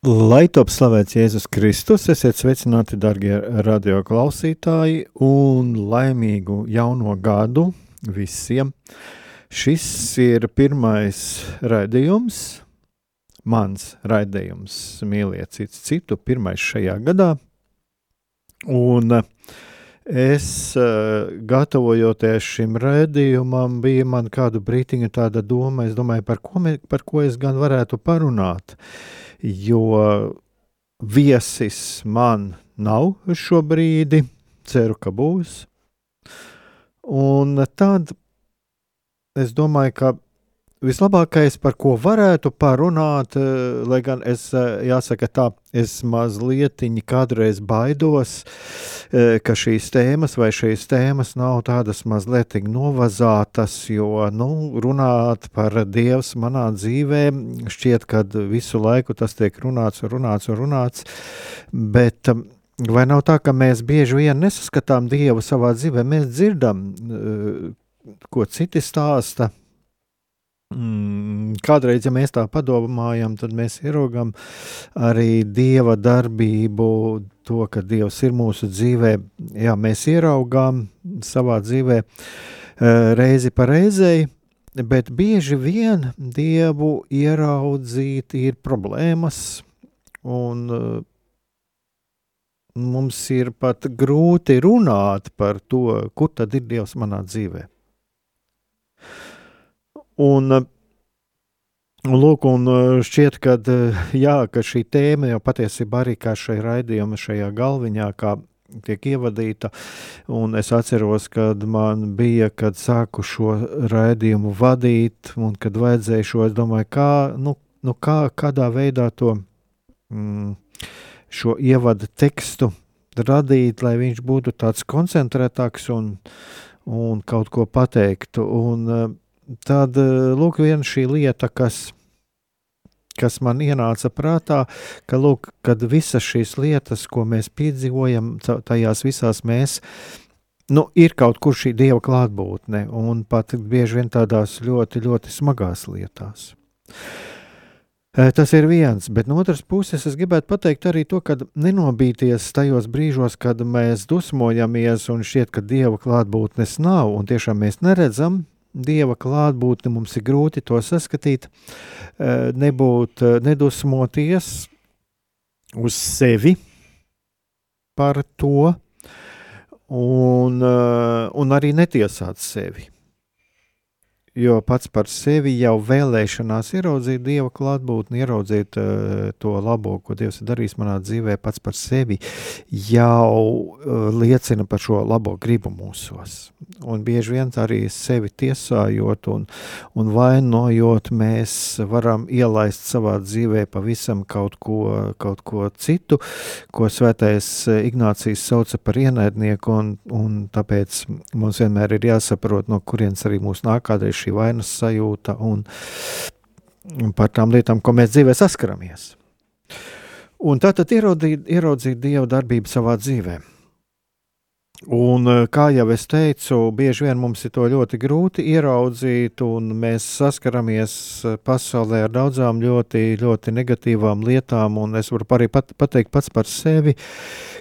Lai top slavēts Jēzus Kristus, esiet sveicināti, darbie radioklausītāji, un laimīgu jauno gadu visiem. Šis ir pirmais raidījums, mans raidījums, mīliet cits citu, pirmais šajā gadā. Un es, gatavojoties šim raidījumam, bija man kādu brītiņu tāda doma, es domāju, par ko, par ko es gan varētu parunāt. Uh, jo viesis man nav šobrīd. Ceru, ka būs. Un tad es domāju, ka Vislabākais, par ko varētu parunāt, eh, lai gan es, eh, jāsaka tā, es mazliet kādreiz baidos, eh, ka šīs tēmas vai šīs tēmas nav tādas mazliet novazātas, jo, nu, runāt par Dievs manā dzīvē, šķiet, ka visu laiku tas tiek runāts un runāts un runāts, bet vai nav tā, ka mēs bieži vien nesaskatām Dievu savā dzīvē, mēs dzirdam, ko citi stāsta, kādreiz, ja mēs tā padomājam, tad mēs ieraugām arī dieva darbību, to, ka dievs ir mūsu dzīvē. Jā, mēs ieraugām savā dzīvē eh, reizi pa reizei, bet bieži vien dievu ieraudzīt ir problēmas, un eh, mums ir pat grūti runāt par to, kur tad ir dievs manā dzīvēm. Un, un, lūk, un šķiet, ka, jā, ka šī tēma jau patiesībā arī kā šai raidījuma šajā galviņā, kā tiek ievadīta. Un es atceros, kad man bija, kad sāku šo raidījumu vadīt, un kad vajadzēja šo, es domāju, kā, nu, nu kā, kādā veidā to mm, šo ievada tekstu radīt, lai viņš būtu tāds koncentrētāks un, un kaut ko pateiktu. Un, tad eh, lūk, viena šī lieta, kas, kas man ienāca prātā, ka lūk, kad visas šīs lietas, ko mēs piedzīvojam, tajās visās mēs. Nu, ir kaut kur šī dieva klātbūtne, un pat bieži vien tādās ļoti, ļoti smagās lietās. Eh, tas ir viens, bet no otras puses es gribētu pateikt arī to, ka nenobīties tajos brīžos, kad mēs dusmojamies un šķiet, ka dieva klātbūtnes nav, un tiešām mēs neredzam, dieva klātbūtni, mums ir grūti to saskatīt, eh, nebūt, eh, nedusmoties uz sevi par to, un, eh, un arī netiesāt sevi. Jo pats par sevi jau vēlēšanās ieraudzīt Dieva klātbūtni, ieraudzīt uh, to labo, ko Dievs ir darījis manā dzīvē, pats par sevi jau uh, liecina par šo labo gribu mūsos. Un bieži vien arī sevi tiesājot un, un vainojot, mēs varam ielaist savā dzīvē pavisam kaut ko, kaut ko citu, ko svētais Ignācijas sauca par ienaidnieku, un, un tāpēc mums vienmēr ir jāsaprot, no kurienes arī mūs nāk kādreiz šī vainas sajūta un, par tām lietām, ko mēs dzīvē saskaramies. Un tā tad ieraudzīt, ieraudzīt Dieva darbību savā dzīvē. Un, eh, kā jau es teicu, bieži vien mums ir to ļoti grūti ieraudzīt, un mēs saskaramies eh, pasaulē ar daudzām ļoti, ļoti negatīvām lietām. Es varu arī pat, pateikt pats par sevi,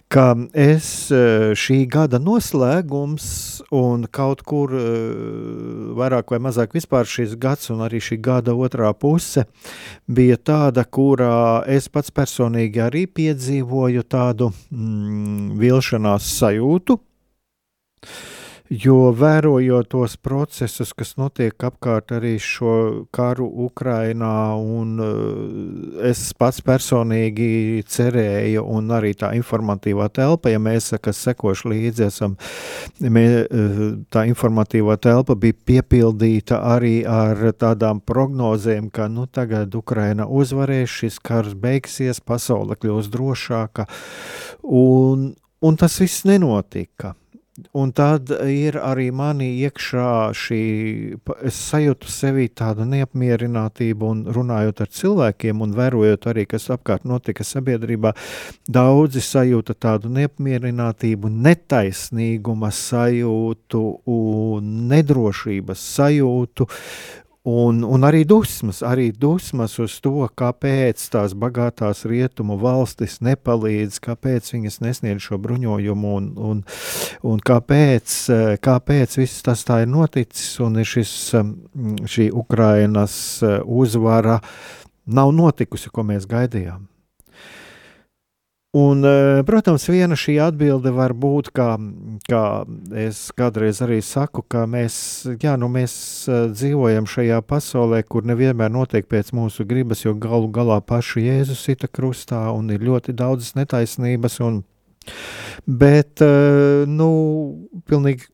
ka es eh, šī gada noslēgums un kaut kur vairāk vai mazāk vispār šis gads un arī šī gada otrā puse bija tāda, kurā es pats personīgi arī piedzīvoju tādu mm, vilšanās sajūtu Jo vērojot tos procesus, kas notiek apkārt arī šo karu Ukrainā, un uh, es pats personīgi cerēju, un arī tā informatīvā telpa, ja mēs, kas sekoši līdzi esam, uh, tā informatīvā telpa bija piepildīta arī ar tādām prognozēm, ka nu tagad Ukraina uzvarēs, šis karš beigsies, pasaule kļūs drošāka, un, un tas viss nenotika. Un tad ir arī manī iekšā šī, es sajūtu sevi tādu neapmierinātību, un runājot ar cilvēkiem, un vērojot arī, kas apkārt notika sabiedrībā, daudzi sajūta tādu neapmierinātību, netaisnīguma sajūtu nedrošības sajūtu, Un, un arī dusmas, arī dusmas uz to, kāpēc tās bagātās rietumu valstis nepalīdz, kāpēc viņas nesniedz šo bruņojumu un, un, un kāpēc, kāpēc viss tas tā ir noticis un ir šis, šī Ukrainas uzvara nav notikusi, ko mēs gaidījām. Un, eh, protams, viena šī atbilde var būt, kā, kā es kādreiz arī saku, ka mēs, jā, nu mēs eh, dzīvojam šajā pasaulē, kur nevienmēr notiek pēc mūsu gribas, jo galu galā paši Jēzus sita krustā un ir ļoti daudzas netaisnības. Un, bet, eh, nu, pilnīgi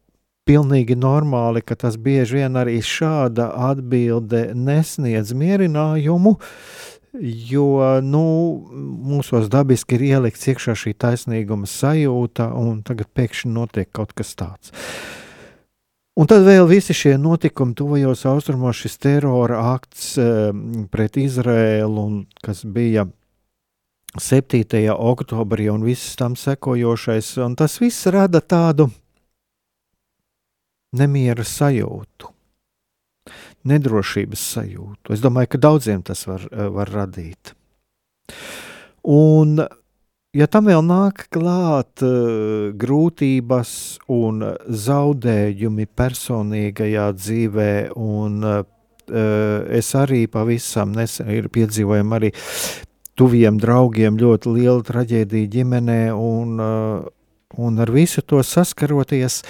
pilnīgi normāli, ka tas bieži vien arī šāda atbilde nesniedz mierinājumu, jo nu, mūsos dabiski ir ielikts iekšā šī taisnīguma sajūta, un tagad pēkšņi notiek kaut kas tāds. Un tad vēl visi šie notikumi tuvajos austrumos, šis terora akts e, pret Izrēlu, un, kas bija 7. oktobrī un viss tam sekojošais, un tas viss rada tādu nemiera sajūtu nedrošības sajūtu. Es domāju, ka daudziem tas var, eh, var radīt. Un, ja tam vēl nāk klāt uh, grūtības un zaudējumi personīgajā dzīvē, un uh, es arī pavisam nesen piedzīvoju arī tuviem draugiem ļoti lielu traģēdiju ģimenē, un, un ar visu to saskaroties,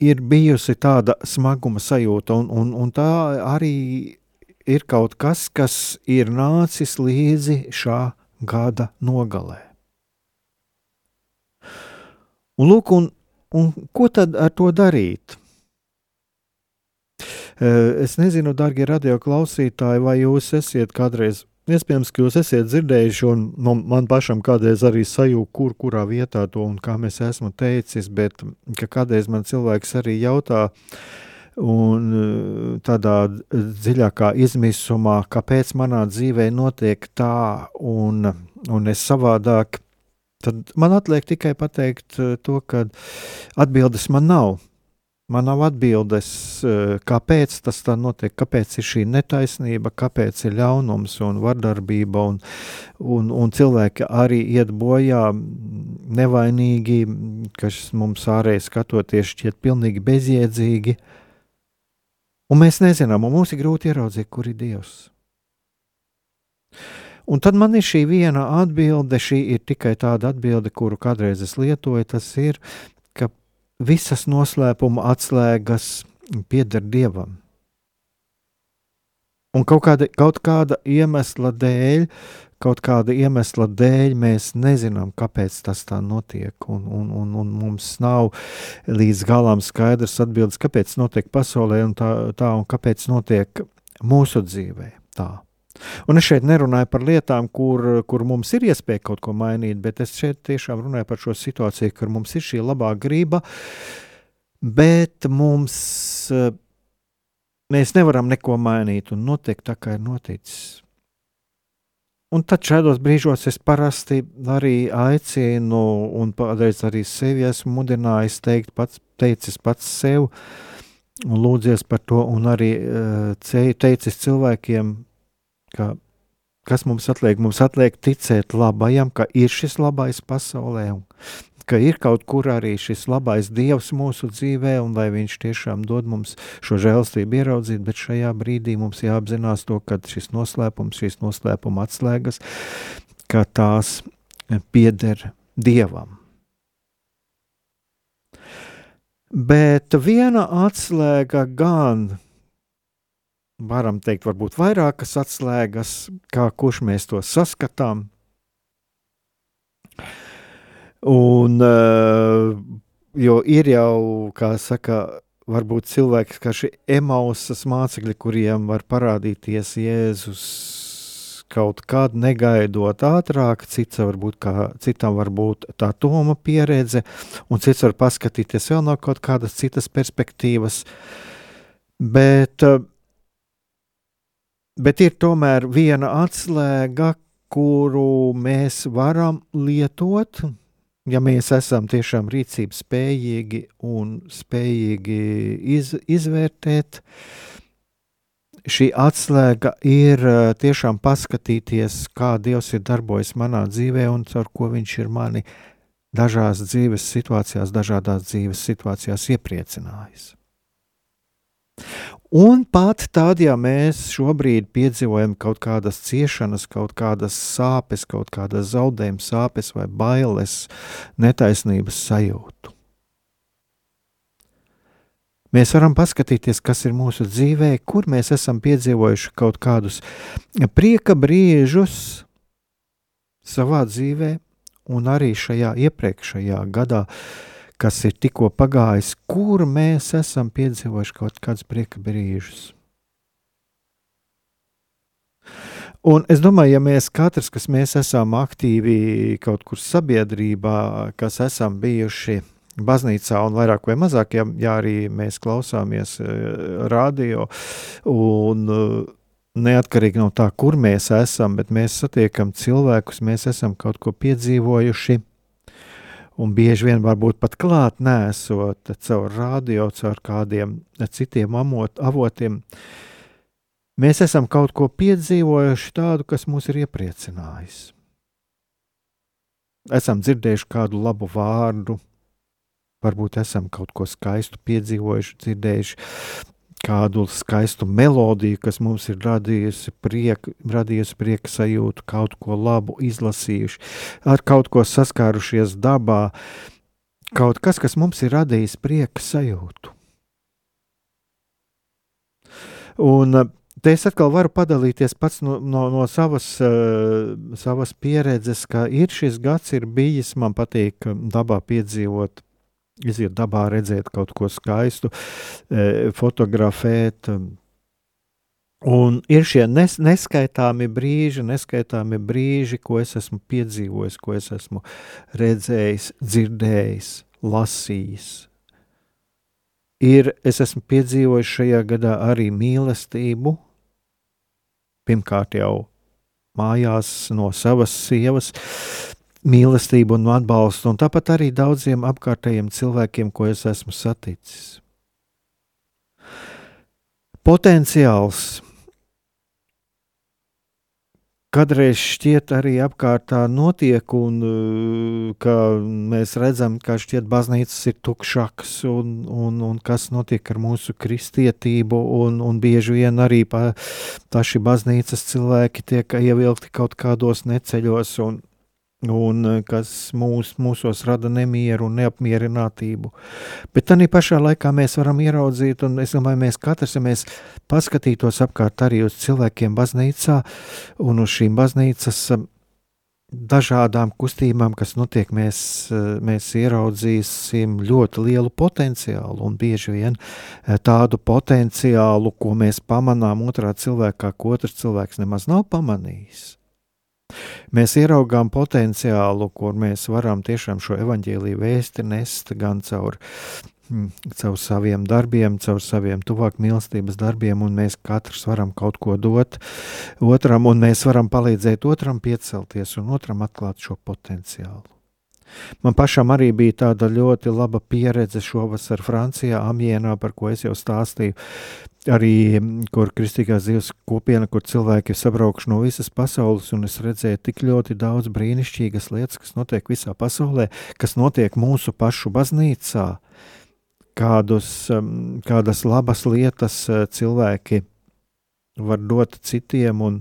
ir bijusi tāda smaguma sajūta, un, un, un tā arī ir kaut kas, kas ir nācis līdzi šā gada nogalē. Un, lūk, un, un ko tad ar to darīt? Es nezinu, darbie radioklausītāji, vai jūs esat kādreiz Iespējams, ka jūs esat dzirdējuši, un nu, man pašam kādreiz arī sajūta, kur kurā vietā to un kā mēs esmu teicis, bet kādreiz man cilvēks arī jautā, un tādā dziļākā izmisumā, kāpēc manā dzīvē notiek tā, un, un es savādāk, tad man atliek tikai pateikt to, ka atbildes man nav. Man nav atbildes, eh, kāpēc tas tā notiek, kāpēc ir šī netaisnība, kāpēc ir ļaunums un vardarbība, un, un, un cilvēki arī iet bojā nevainīgi, kas mums ārēji skatoties šķiet pilnīgi bezjēdzīgi. Un mēs nezinām, un mums ir grūti ieraudzīt, kur ir Dievs. Un tad man ir šī viena atbilde, šī ir tikai tāda atbilde, kuru kādreiz es lietoju. Tas ir, visas noslēpuma atslēgas pieder dievam. Un kaut kāda, kaut kāda iemesla dēļ, kaut kāda iemesla dēļ mēs nezinām, kāpēc tas tā notiek. Un, un, un, un mums nav līdz galam skaidrs atbildes, kāpēc notiek pasaulē un tā, tā un kāpēc notiek mūsu dzīvē. Tā. Un es šeit nerunāju par lietām, kur, kur mums ir iespēja kaut ko mainīt, bet es šeit tiešām runāju par šo situāciju, kur mums ir šī labā grība, bet mums, mēs nevaram neko mainīt un notiek tā, kā ir noticis. Un tad šādos brīžos es parasti arī aicinu, un kādreiz arī sevi esmu mudinājis teikt, pats, teicis pats sev, un lūdzies par to, un arī uh, teicis cilvēkiem, ka kas mums atliek? Mums atliek ticēt labajam, ka ir šis labais pasaulē, un ka ir kaut kur arī šis labais dievs mūsu dzīvē, un lai viņš tiešām dod mums šo žēlstību ieraudzīt, bet šajā brīdī mums jāapzinās to, ka šis noslēpums, šīs noslēpuma atslēgas, ka tās pieder dievam. Bet viena atslēga gan varam teikt, varbūt vairākas atslēgas, kā kurš mēs to saskatām. Un, uh, jo ir jau, kā saka, varbūt cilvēki, kā šie emausas mācekļi, kuriem var parādīties Jēzus kaut kad negaidot ātrāk, cits varbūt kā, citam var būt tā Toma pieredze, un cits var paskatīties vēl no kaut kādas citas perspektīvas. Bet, bet ir tomēr viena atslēga, kuru mēs varam lietot, ja mēs esam tiešām rīcības spējīgi un spējīgi iz, izvērtēt, šī atslēga ir eh, tiešām paskatīties, kā Dievs ir darbojas manā dzīvē un ar ko Viņš ir mani dažās dzīves situācijās, dažādās dzīves situācijās iepriecinājis. Un pat tad, ja mēs šobrīd piedzīvojam kaut kādas ciešanas, kaut kādas sāpes, kaut kādas zaudējuma sāpes vai bailes, netaisnības sajūtu. Mēs varam paskatīties, kas ir mūsu dzīvē, kur mēs esam piedzīvojuši kaut kādus prieka brīžus savā dzīvē, un arī šajā iepriekšējā gadā kas ir tikko pagājis, kur mēs esam piedzīvojuši kaut kādus prieka brīžus. Un es domāju, ja mēs katrs, kas mēs esam aktīvi kaut kur sabiedrībā, kas esam bijuši baznīcā un vairāk vai mazāk, ja, ja arī mēs klausāmies uh, radio un uh, neatkarīgi no tā, kur mēs esam, bet mēs satiekam cilvēkus, mēs esam kaut ko piedzīvojuši, un bieži vien varbūt pat klāt nesot caur radio, caur kādiem citiem amot, avotiem. Mēs esam kaut ko piedzīvojuši tādu, kas mūs ir iepriecinājis. Esam dzirdējuši kādu labu vārdu, varbūt esam kaut ko skaistu piedzīvojuši, dzirdējuši kādu skaistu melodiju, kas mums ir radījusi prieku, radījusi prieka sajūtu, kaut ko labu izlasījuši, ar kaut ko saskārušies dabā, kaut kas, kas mums ir radījis prieka sajūtu. Un te es atkal varu padalīties pats no, no, no savas, uh, savas pieredzes, ka ir šis gads ir bijis, man patīk dabā piedzīvot iziet dabā, redzēt kaut ko skaistu, e, fotografēt. Un ir šie nes, neskaitāmi brīži, neskaitāmi brīži, ko es esmu piedzīvojis, ko es esmu redzējis, dzirdējis, lasījis. Ir, es esmu piedzīvojis šajā gadā arī mīlestību. Pirmkārt, jau mājās no savas sievas, mīlestību un atbalstu, un tāpat arī daudziem apkārtējiem cilvēkiem, ko es esmu saticis. Potenciāls Kādreiz šķiet, arī apkārtā notiek, un uh, ka mēs redzam, ka šķiet, baznīcas ir tukšākas, un, un, un kas notiek ar mūsu kristietību, un, un bieži vien arī pa, paši baznīcas cilvēki tiek ievilkti kaut kādos neceļos, un, un eh, kas mūs, mūsos rada nemieru un neapmierinātību. Bet tā pašā laikā mēs varam ieraudzīt, un es domāju, mēs katrs, ja mēs paskatītos apkārt arī uz cilvēkiem baznīcā un uz šīm baznīcas eh, dažādām kustībām, kas notiek, mēs, eh, mēs ieraudzīsim ļoti lielu potenciālu un bieži vien tādu potenciālu, ko mēs pamanām otrā cilvēkā, ko otrs cilvēks nemaz nav pamanījis. Mēs ieraugām potenciālu, kur mēs varam tiešām šo evaņģēlīju vēsti nest gan caur, mm, caur saviem darbiem, caur saviem tuvāk mīlestības darbiem, un mēs katrs varam kaut ko dot otram, un mēs varam palīdzēt otram piecelties un otram atklāt šo potenciālu. Man pašam arī bija tāda ļoti laba pieredze šovasar Francijā, Amienā, par ko es jau stāstīju. Arī kur kristīgās dzīves kopiena, kur cilvēki ir sabraukuši no visas pasaules, un es redzēju tik ļoti daudz brīnišķīgas lietas, kas notiek visā pasaulē, kas notiek mūsu pašu baznīcā, kādus, kādas labas lietas uh, cilvēki var dot citiem un,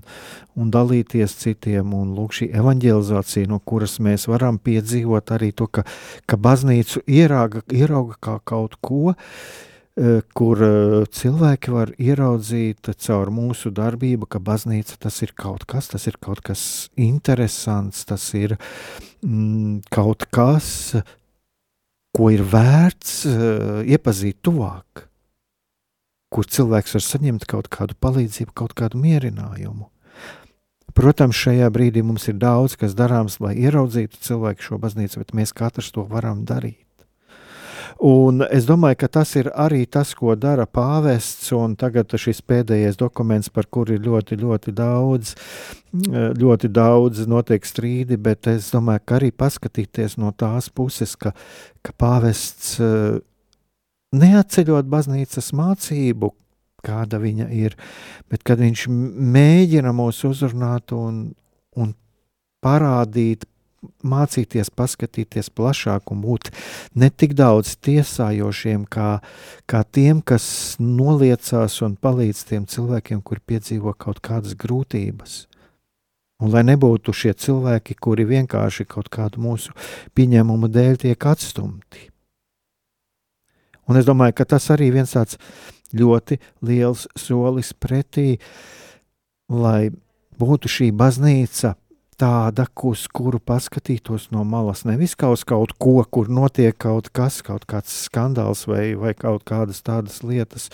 un dalīties citiem. Un lūk, šī evanģelizācija, no kuras mēs varam piedzīvot arī to, ka, ka baznīcu ierauga, ierauga kā kaut ko, Eh, kur eh, cilvēki var ieraudzīt caur mūsu darbību, ka baznīca tas ir kaut kas, tas ir kaut kas interesants, tas ir mm, kaut kas, ko ir vērts uh, iepazīt tuvāk, kur cilvēks var saņemt kaut kādu palīdzību, kaut kādu mierinājumu. Protams, šajā brīdī mums ir daudz kas darāms, lai ieraudzītu cilvēku šo baznīcu, bet mēs katrs to varam darīt. Un es domāju, ka tas ir arī tas, ko dara pāvests. Un tagad šis pēdējais dokuments, par kuru ir ļoti, ļoti daudz, ļoti daudz notiek strīdi, bet es domāju, ka arī paskatīties no tās puses, ka, ka pāvests neatceļot baznīcas mācību, kāda viņa ir, bet kad viņš mēģina mūs uzrunāt un, un parādīt, mācīties, paskatīties plašāk un būt ne tik daudz tiesājošiem, kā, kā tiem, kas noliecās un palīdz tiem cilvēkiem, kuri piedzīvo kaut kādas grūtības. Un lai nebūtu šie cilvēki, kuri vienkārši kaut kādu mūsu pieņēmumu dēļ tiek atstumti. Un es domāju, ka tas arī viens tāds ļoti liels solis pretī, lai būtu šī baznīca tāda, uz kuru paskatītos no malas. Nevis kā uz kaut ko, kur notiek kaut kas, kaut kāds skandāls vai, vai kaut kādas tādas lietas,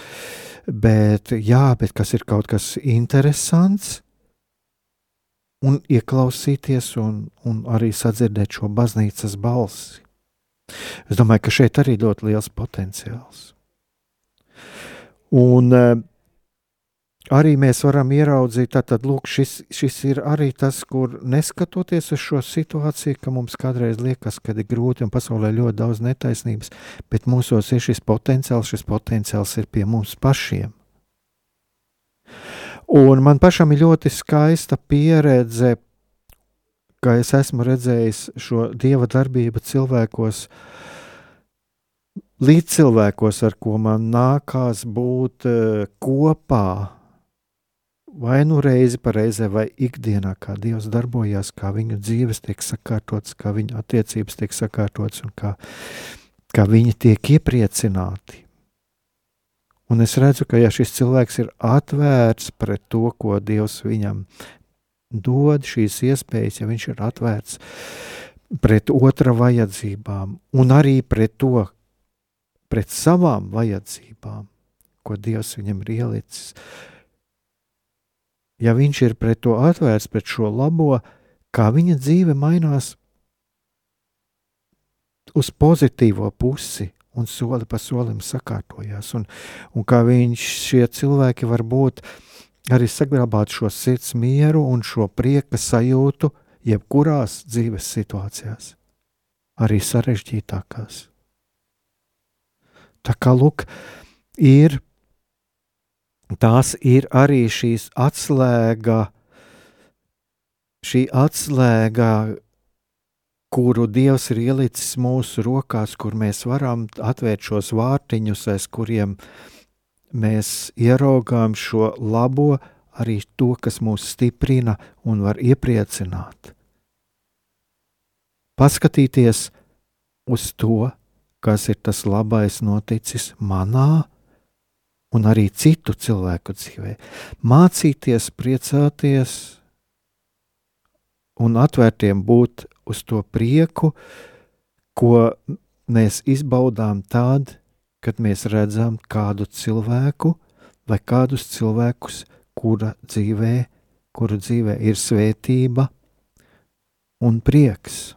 bet, jā, bet kas ir kaut kas interesants. Un ieklausīties, un, un arī sadzirdēt šo baznīcas balsi. Es domāju, ka šeit arī ļoti liels potenciāls. Un arī mēs varam ieraudzīt, tad lūk, šis, šis ir arī tas, kur neskatoties uz šo situāciju, ka mums kādreiz liekas, ka ir grūti un pasaulē ļoti daudz netaisnības, bet mūsos ir šis potenciāls, šis potenciāls ir pie mums pašiem. Un man pašam ir ļoti skaista pieredze, ka es esmu redzējis šo dieva darbību cilvēkos, līdz cilvēkos, ar ko man nākās būt eh, kopā vai nu reizi pa reizē, vai ikdienā, kā Dievs darbojas, kā viņu dzīves tiek sakārtotas, kā viņu attiecības tiek sakārtotas un kā, kā viņi tiek iepriecināti. Un es redzu, ka ja šis cilvēks ir atvērts pret to, ko Dievs viņam dod, šīs iespējas, ja viņš ir atvērts pret otra vajadzībām un arī pret to, pret savām vajadzībām, ko Dievs viņam ir ielicis, ja viņš ir pret to atvērts, pret šo labo, kā viņa dzīve mainās uz pozitīvo pusi un soli pa solim sakārtojās. Un, un kā viņš šie cilvēki var būt arī saglabāt šo sirds mieru un šo prieka sajūtu jebkurās dzīves situācijās, arī sarežģītākās. Tā kā lūk, ir tās ir arī šīs atslēga, šī atslēga, kuru Dievs ir ielicis mūsu rokās, kur mēs varam atvērt šos vārtiņus, aiz kuriem mēs ieraugām šo labo, arī to, kas mūs stiprina un var iepriecināt. Paskatīties uz to, kas ir tas labais noticis manā un arī citu cilvēku dzīvē. Mācīties, priecāties un atvērtiem būt uz to prieku, ko mēs izbaudām tad, kad mēs redzam kādu cilvēku vai kādus cilvēkus, kura dzīvē, kura dzīvē ir svētība, un prieks.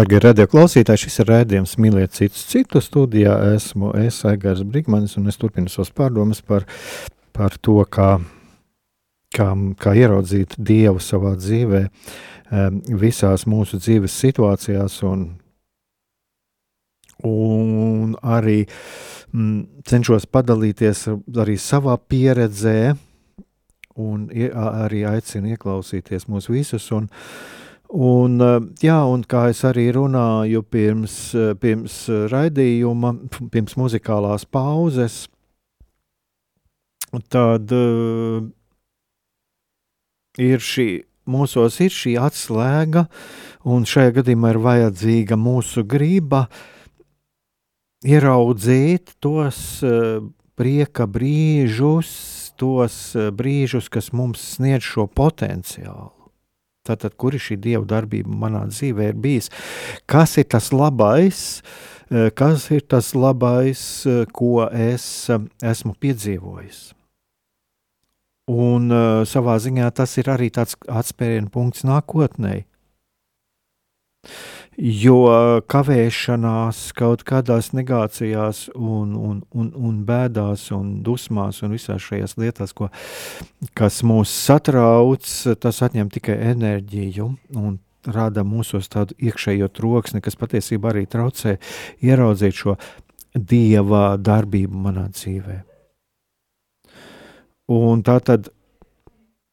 Darbie radioklausītāji, šis ir rādījums Mīliet citus citu studijā. Esmu es, Aigars Brigmanis, un es turpinu savas pārdomas par, par to, kā, kā, kā ieraudzīt Dievu savā dzīvē, visās mūsu dzīves situācijās, un, un arī m, mm, cenšos padalīties arī savā pieredzē, un arī aicinu ieklausīties mūs visus. Un, Un, eh, jā, un kā es arī runāju pirms, eh, pirms raidījuma, pirms muzikālās pauzes, tad uh, ir šī, mūsos ir šī atslēga, un šajā gadījumā ir vajadzīga mūsu griba ieraudzīt tos uh, prieka brīžus, tos uh, brīžus, kas mums sniedz šo potenciālu. Tātad, kur ir šī dieva darbība manā dzīvē, ir bijis? Kas ir tas labais, eh, kas ir tas labais, eh, ko es eh, esmu piedzīvojis? Un savā ziņā tas ir arī tāds atspērienu punkts nākotnē. Jo kavēšanās kaut kādās negācijās, un, un, un, un bēdās, un dusmās un visās šajās lietās, ko, kas mūs satrauc, tas atņem tikai enerģiju un rada mūsos tādu iekšējo troksni, kas patiesībā arī traucē ieraudzīt šo dieva darbību manā dzīvē. Un tā tad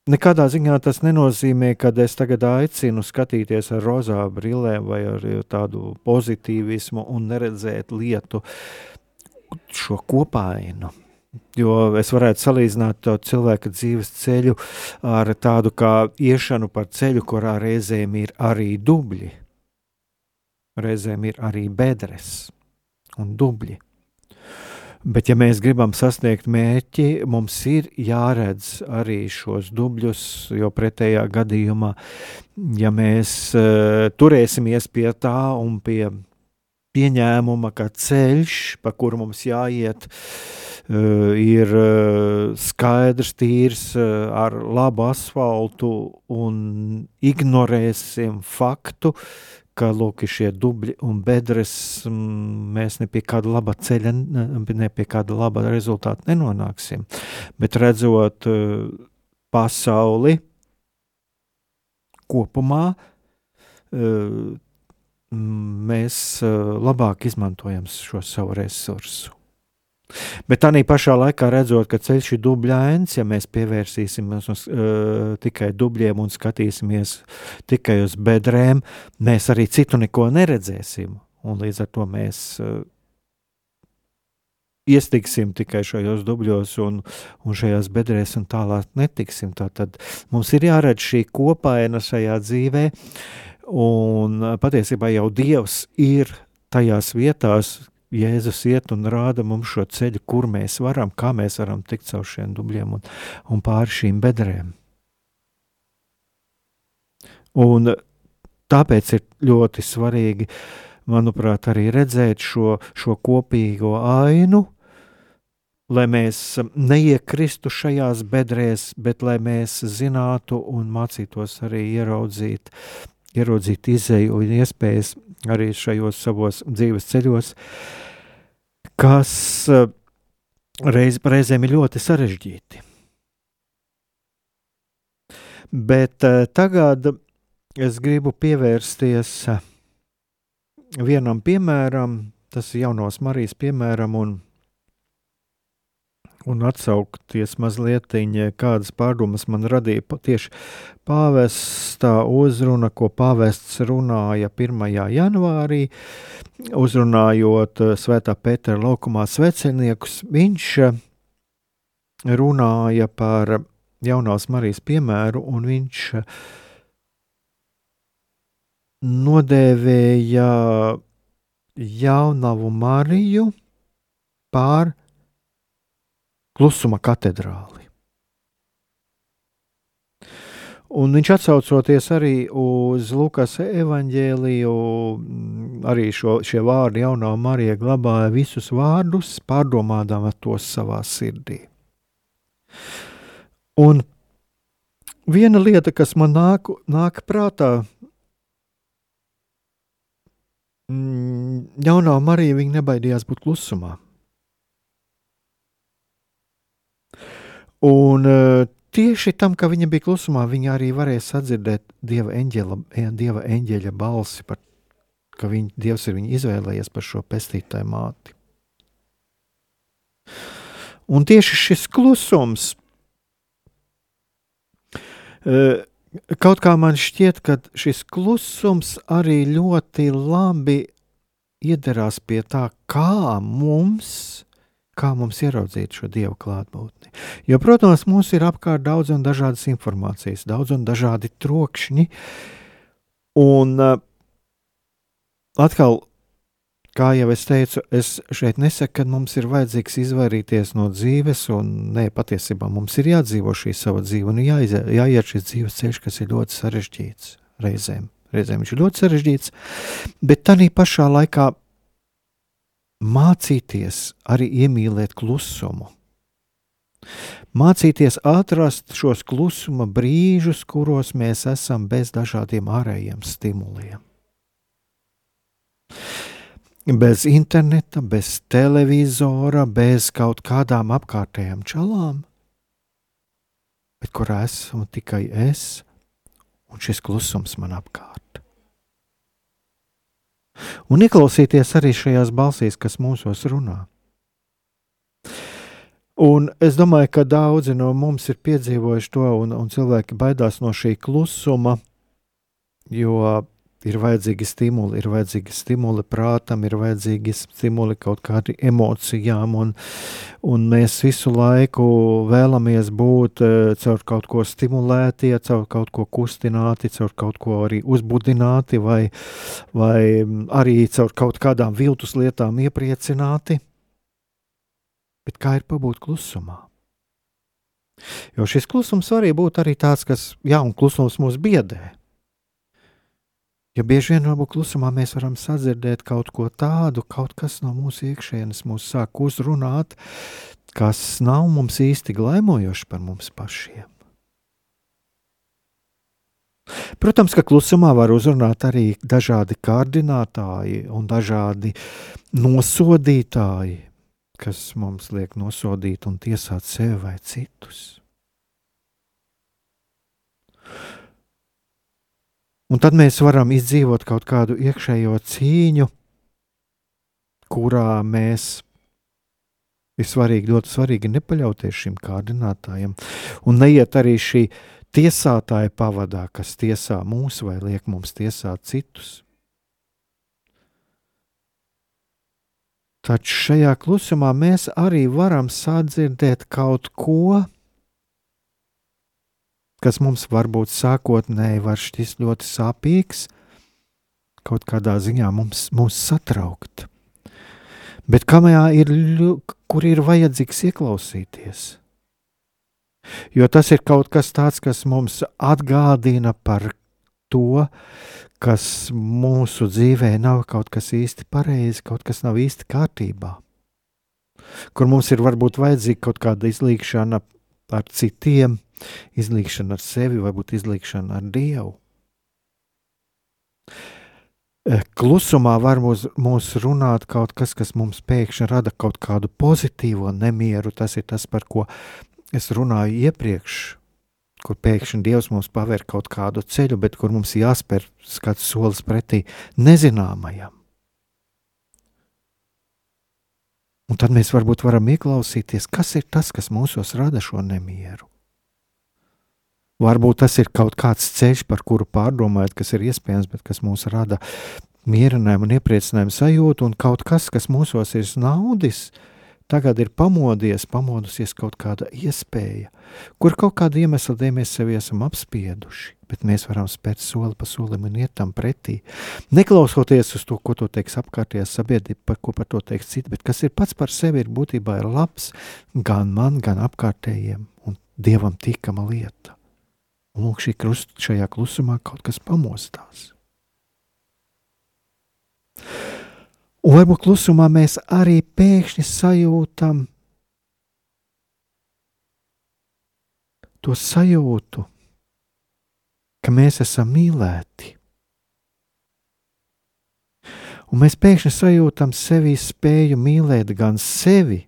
Nekādā ziņā tas nenozīmē, ka es tagad aicinu skatīties ar rozā brillēm vai ar tādu pozitīvismu un neredzēt lietu šo kopainu. Jo es varētu salīdzināt cilvēka dzīves ceļu ar tādu kā iešanu pa ceļu, kurā reizēm ir arī dubļi, reizēm ir arī bedres un dubļi. Bet, ja mēs gribam sasniegt mērķi, mums ir jāredz arī šos dubļus, jo pretējā gadījumā, ja mēs uh, turēsimies pie tā un pie pieņēmuma, ka ceļš, pa kuru mums jāiet, uh, ir uh, skaidrs, tīrs, uh, ar labu asfaltu un ignorēsim faktu, ka lūk, šie dubļi un bedres mēs ne pie kāda laba ceļa, ne pie kāda laba rezultāta nenonāksim. Bet redzot uh, pasauli kopumā, uh, mēs uh, labāk izmantojam šo savu resursu. Bet tā pašā laikā redzot, ka ceļš ir dubļains, ja mēs pievērsīsimies uz, uh, tikai dubļiem un skatīsimies tikai uz bedrēm, mēs arī citu neko neredzēsim. Un līdz ar to mēs uh, iestiksim tikai šajos dubļos un, un šajās bedrēs, un tālāk netiksim. Tātad mums ir jāredz šī kopaina šajā dzīvē, un patiesībā jau Dievs ir tajās vietās, Jēzus iet un rāda mums šo ceļu, kur mēs varam, kā mēs varam tikt caur šiem dubļiem un, un pāri šīm bedrēm. Un tāpēc ir ļoti svarīgi, manuprāt, arī redzēt šo, šo kopīgo ainu, lai mēs neiekristu šajās bedrēs, bet lai mēs zinātu un mācītos arī ieraudzīt, ieraudzīt izēju un iespējas arī šajos savos dzīves ceļos, kas eh, reiz, reizēm ir ļoti sarežģīti. Bet eh, tagad es gribu pievērsties eh, vienam piemēram, tas ir jaunos Marijas piemēram, un un atsaukties mazliet, kādas pārdomas man radīja tieši pāvestā uzruna, ko pāvests runāja 1. janvārī, uzrunājot eh, Svētā Pētera laukumā sveceniekus. Viņš eh, runāja par jaunās Marijas piemēru, un viņš eh, nodēvēja jaunavu Mariju pār klusuma katedrāli. Un viņš atsaucoties arī uz Lukas evanģēliju, arī šo, šie vārdi jaunā Marija glabāja visus vārdus, pārdomādama tos savā sirdī. Un viena lieta, kas man nāk, nāk prātā, jaunā Marija nebaidījās būt klusumā. Un uh, tieši tam, ka viņa bija klusumā, viņa arī varēja sadzirdēt dieva eņģeļa, dieva eņģeļa balsi, par, ka viņa, Dievs ir viņu izvēlējies par šo pestītāju māti. Un tieši šis klusums, uh, kaut kā man šķiet, ka šis klusums arī ļoti labi iederās pie tā, kā mums kā mums ieraudzīt šo dievu klātbūtni. Jo, protams, mums ir apkārt daudz un dažādas informācijas, daudz un dažādi trokšņi. Un uh, atkal, kā jau es teicu, es šeit nesaku, ka mums ir vajadzīgs izvairīties no dzīves, un nē, patiesībā mums ir jādzīvo šī sava dzīve, un jāiziet, jāiet šis dzīves ceļš, kas ir ļoti sarežģīts reizēm. Reizēm viņš ir ļoti sarežģīts, bet tā pašā laikā mācīties arī iemīlēt klusumu. Mācīties atrast šos klusuma brīžus, kuros mēs esam bez dažādiem ārējiem stimuliem. Bez interneta, bez televizora, bez kaut kādām apkārtējām čalām, bet kurā esmu tikai es un šis klusums man apkārt. Un ieklausīties arī šajās balsīs, kas mūsos runā. Un es domāju, ka daudzi no mums ir piedzīvojuši to, un, un cilvēki baidās no šī klusuma, jo ir vajadzīgi stimuli, ir vajadzīgi stimuli prātam, ir vajadzīgi stimuli kaut kādām emocijām, un, un mēs visu laiku vēlamies būt eh, caur kaut ko stimulēti, caur kaut ko kustināti, caur kaut ko arī uzbudināti, vai, vai arī caur kaut kādām viltus lietām iepriecināti. Bet kā ir pabūt klusumā? Jo šis klusums var būt arī tāds, kas, jā, un klusums mūs biedē. Jo bieži vien varbūt klusumā mēs varam sadzirdēt kaut ko tādu, kaut kas no mūsu iekšienes mūs sāk uzrunāt, kas nav mums īsti glaimojoši par mums pašiem. Protams, ka klusumā var uzrunāt arī dažādi kārdinātāji un dažādi nosodītāji, kas mums liek nosodīt un tiesāt sevi vai citus. Un tad mēs varam izdzīvot kaut kādu iekšējo cīņu, kurā mēs ir svarīgi, ļoti svarīgi nepaļauties šim kārdinātājam un neiet arī šī tiesātāja pavadā, kas tiesā mūs vai liek mums tiesāt citus. Taču šajā klusumā mēs arī varam sadzirdēt kaut ko, kas mums varbūt sākotnēji var šķist ļoti sāpīgs, kaut kādā ziņā mums, mums satraukt. Bet kamajā ir, kur ir vajadzīgs ieklausīties? Jo tas ir kaut kas tāds, kas mums atgādina par to, kas mūsu dzīvē nav kaut kas īsti pareizi, kaut kas nav īsti kārtībā. Kur mums ir varbūt vajadzīga kaut kāda izlīkšana ar citiem, izlīkšana ar sevi, varbūt izlīkšana ar Dievu. Eh, klusumā var mūs, mūs runāt kaut kas, kas mums pēkšņi rada kaut kādu pozitīvu nemieru. Tas ir tas, par ko es runāju iepriekš, kur pēkšņi Dievs mums paver kaut kādu ceļu, bet kur mums jāspēr kāds solis pretī nezināmajam. Un tad mēs varbūt varam ieklausīties, kas ir tas, kas mūsos rada šo nemieru. Varbūt tas ir kaut kāds ceļš, par kuru pārdomājat, kas ir iespējams, bet kas mūs rada mierinājumu un iepriecinājumu sajūtu, un kaut kas, kas mūsos ir naudis, tagad ir pamodies, pamodusies kaut kāda iespēja, kur kaut kāda iemesla dēļ mēs sevi esam apspieduši, bet mēs varam spērt soli pa solim un iet tam pretī. Neklausoties uz to, ko to teiks apkārtējā sabiedrība, par ko par to teiks citi, bet kas ir pats par sevi, ir būtībā ir labs gan man, gan apkārtējiem, un dievam tikama lieta. Un lūk, šī krust, šajā klusumā kaut kas pamostās. Un varbūt klusumā mēs arī pēkšņi sajūtam to sajūtu, ka mēs esam mīlēti. Un mēs pēkšņi sajūtam sevi spēju mīlēt gan sevi,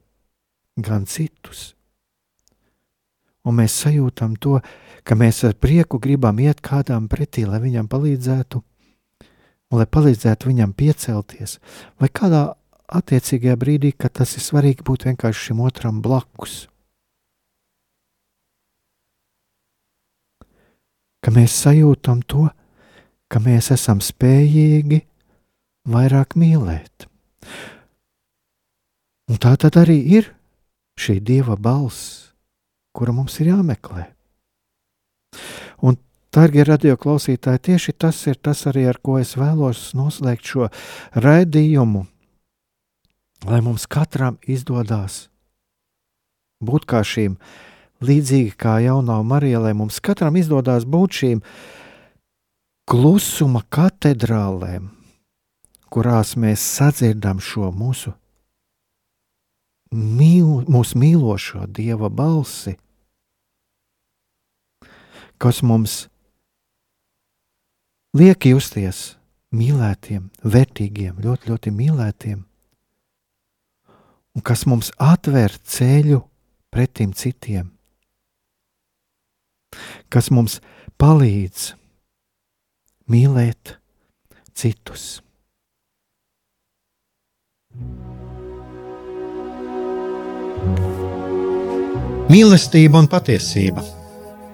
gan citus. Un mēs sajūtam to, ka mēs ar prieku gribam iet kādam pretī, lai viņam palīdzētu, un lai palīdzētu viņam piecelties, vai kādā attiecīgajā brīdī, kad tas ir svarīgi būt vienkārši šim otram blakus. Ka mēs sajūtam to, ka mēs esam spējīgi vairāk mīlēt. Un tā tad arī ir šī dieva balss, kura mums ir jāmeklē. Un, darbie radioklausītāji, tieši tas ir tas arī, ar ko es vēlos noslēgt šo raidījumu. Lai mums katram izdodas būt kā šīm, līdzīgi kā jaunā Marija, lai mums katram izdodas būt šīm klusuma katedrālēm, kurās mēs sadzirdam šo mūsu mīl, mūsu mīlošo Dieva balsi, kas mums liek justies mīlētiem, vērtīgiem, ļoti, ļoti mīlētiem, un kas mums atver ceļu pretim citiem, kas mums palīdz mīlēt citus. Mīlestība un patiesība.